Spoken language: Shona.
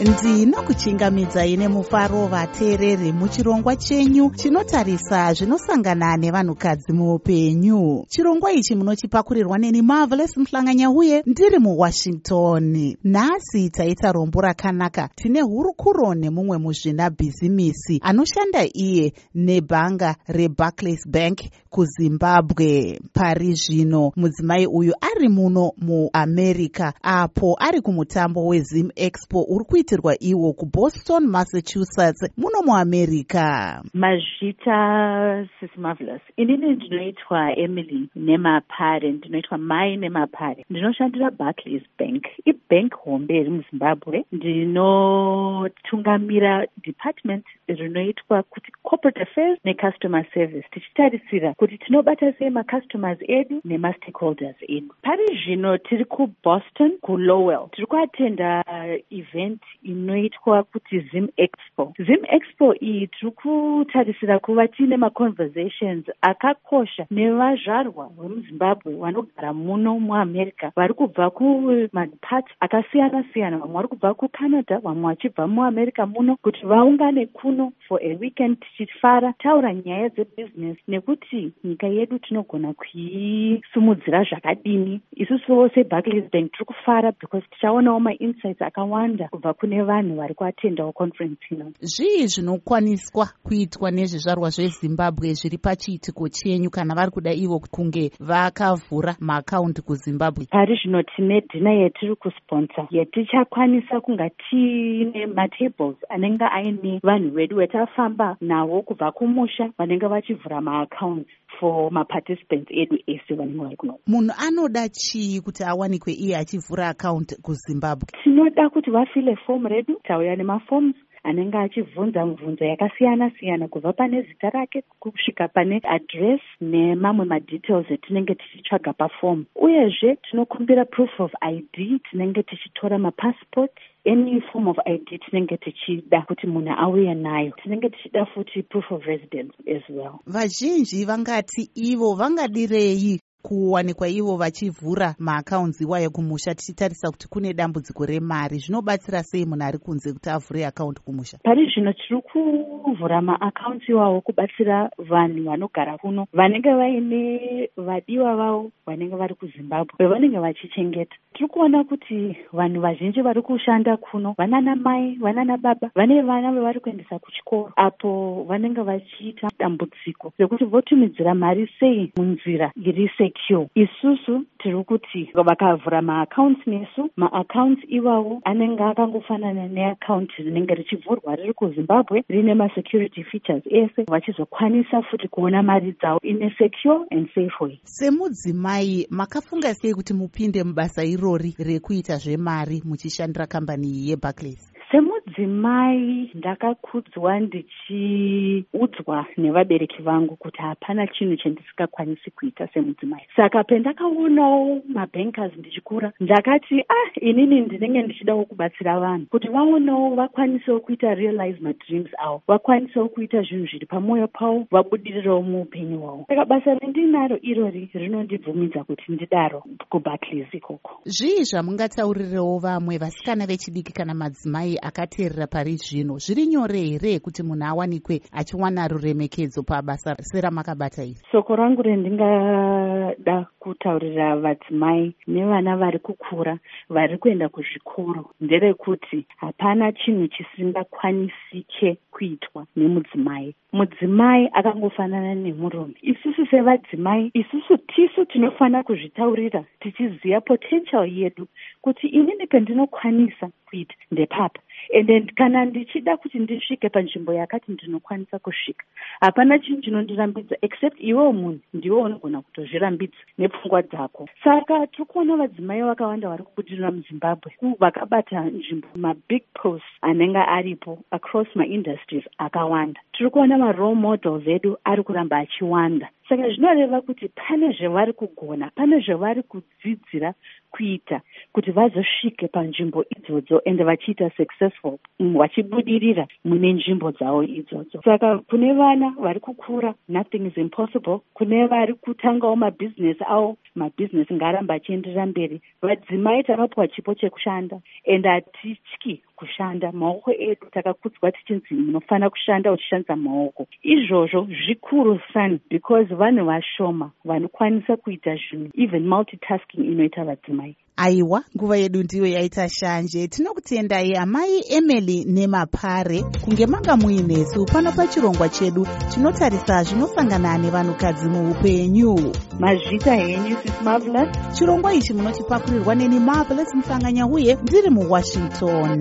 ndinokuchingamidzai nemufaro vateereri muchirongwa chenyu chinotarisa zvinosangana nevanhukadzi muupenyu. Chirongwa ichi munochipakurirwa neni marvelous muhlanganya uye ndiri muwashington. Nhasi taita rombo rakanaka tine hurukuro nemumwe muzvinabhizimisi anoshanda iye nebhanga rebarclays bank kuzimbabwe. Pari zvino mudzimai uyu ari muno muamerica apo ari kumutambo wezim expo. Uri kuitirwa iwo kuboston massachusetts muno muamerica. Mazvita sis marvelous inini ndinoitwa emily nemapare ndinoitwa mai nemapare. Ndinoshandira barclays bank. Ibhank hombe iri muzimbabwe. Ndinotungamira department rinoitwa kuti corporate affairs necustomer service tichitarisira kuti tinobata sei macustomers edu nemastakeholders edu. Pari zvino tiri kuboston kulowell. Tiri kuatenda event inoitwa kuti zim expo. Zim expo iyi tiri kutarisira kuva tiine maconversations akakosha nevazvarwa vemuzimbabwe vanogara muno muamerica. Vari kubva kumaparts akasiyana siyana vamwe vari kubva kucanada vamwe vachibva muamerica muno kuti vaungane kuno for a weekend tichifara taura nyaya dzebusiness nekuti nyika yedu tinogona kuisimudzira zvakadini. Isusuwo sebarclays bank tiri kufara because tichaonawo mainsights akawanda kubva kune vanhu vari kuatendawo conference ino. Zvii zvinokwaniswa kuitwa nezvizvarwa zvezimbabwe zviri pachiitiko chenyu kana vari kuda ivo kunge vakavhura maakaundi kuzimbabwe? Pari zvino tine dhina yetiri kusponsa yetichakwanisa kunga tiine matables anenge aine vanhu vedu vetafamba navo kubva kumusha vanenge vachivhura maaccounts for maparticipants edu ese vanenge vari kuno. Munhu anoda chii kuti awanikwe iye achivhura akaunti kuzimbabwe? Tinoda kuti vafile fomu redu tauya nemafoms anenge achibvunza mibvunzo yakasiyana siyana kubva pane zita rake kusvika pane adress nemamwe madetails etinenge tichitsvaga pafomu uyezve tinokumbira proof of id tinenge tichitora mapassport any form of id tinenge tichida kuti munhu auye nayo. Tinenge tichida futi proof of residence as well. Vazhinji vangati ivo vangadirei kuwanikwa ivo vachivhura maakaunzi iwayo kumusha tichitarisa kuti kune dambudziko remari. Zvinobatsira sei munhu ari kunze kuti avhure akaunti kumusha? Pari zvino tiri kuvhura maakaunti iwawo kubatsira vanhu vanogara kuno. Vanenge vaine vadiwa vavo vanenge vari kuzimbabwe vavanenge vachichengeta tiri kuona kuti vanhu vazhinji vari kushanda kuno. Vanana mai vanana baba vane vana vavari kuendesa kuchikoro apo vanenge vachiita dambudziko rekuti votumidzira mari sei munzira iri secure. Isusu tiri kuti vakavhura maakaunti nesu. Maakaunti iwawo anenge akangofanana neakaunti rinenge richivhurwa riri kuzimbabwe rine masecurity features ese vachizokwanisa futi kuona mari dzavo ine secure and safe way. Semudzimai makafunga sei kuti mupinde mubasa irori rekuita zvemari muchishandira kambani iyi yebarclays semudzimai ndakakudzwa ndichiudzwa nevabereki vangu kuti hapana chinhu chandisingakwanisi kuita semudzimai. Saka pendakaonawo mabankers ndichikura ndakati ah inini ndinenge ndichidawo kubatsira vanhu. Kuti vaonewo vakwanisewo kuita realize madreams avo vakwanisewo kuita zvinhu zviri pamwoyo pavo vabudirirewo muupenyu hwavo. Saka basa rendinaro irori rinondibvumidza kuti ndidaro kubarclays ikoko. Zvii zvamungataurirewo vamwe vasikana vechidiki kana madzimai akateerera pari zvino. Zviri nyore here kuti munhu awanikwe achiwana ruremekedzo pabasa seramakabata iri? Soko rangu rendingada kutaurira vadzimai nevana vari kukura vari kuenda kuzvikoro nderekuti hapana chinhu chisingakwanisike kuitwa nemudzimai. Mudzimai akangofanana nemurume. Isusu sevadzimai isusu tisu tinofanira kuzvitaurira tichiziva potential yedu kuti inini pendinokwanisa kuita ndepapa ende kana ndichida kuti ndisvike panzvimbo yakati ndinokwanisa kusvika hapana chinhu chinondirambidza except iwewo munhu ndiwe unogona kutozvirambidza nepfungwa dzako. Saka tiri kuona vadzimai vakawanda vari kubudirira muzimbabwe vakabata nzvimbo mabig post anenge aripo across maindustries akawanda. Tiri kuona marole models edu ari kuramba achiwanda saka zvinoreva kuti pane zvavari kugona pane zvavari kudzidzira kuita kuti vazosvike panzvimbo idzodzo ende vachiita successful vachibudirira mune nzvimbo dzavo idzodzo. Saka kune vana vari kukura nothing is impossible. Kune vari kutangawo mabhizinesi avo mabhizinesi ngaaramba achienderera mberi. Vadzimai takapiwa chipo chekushanda ende hatityi kushanda. Maoko edu takakudzwa tichinzi munofanira kushanda uchishandisa maoko. Izvozvo zvikuru sani because vanhu vashoma vanokwanisa kuita zvinhu even multitasking inoita vadzimai aiwa nguva yedu ndiyo yaita shanje. Tinokutendai amai emily nemapare. Kunge manga muinesu pano pachirongwa chedu chinotarisa zvinosangana nevanhukadzi muupenyu. Mazvita henyu sis marvelous? Chirongwa ichi munochipakurirwa neni marvelous musanganya uye ndiri muwashington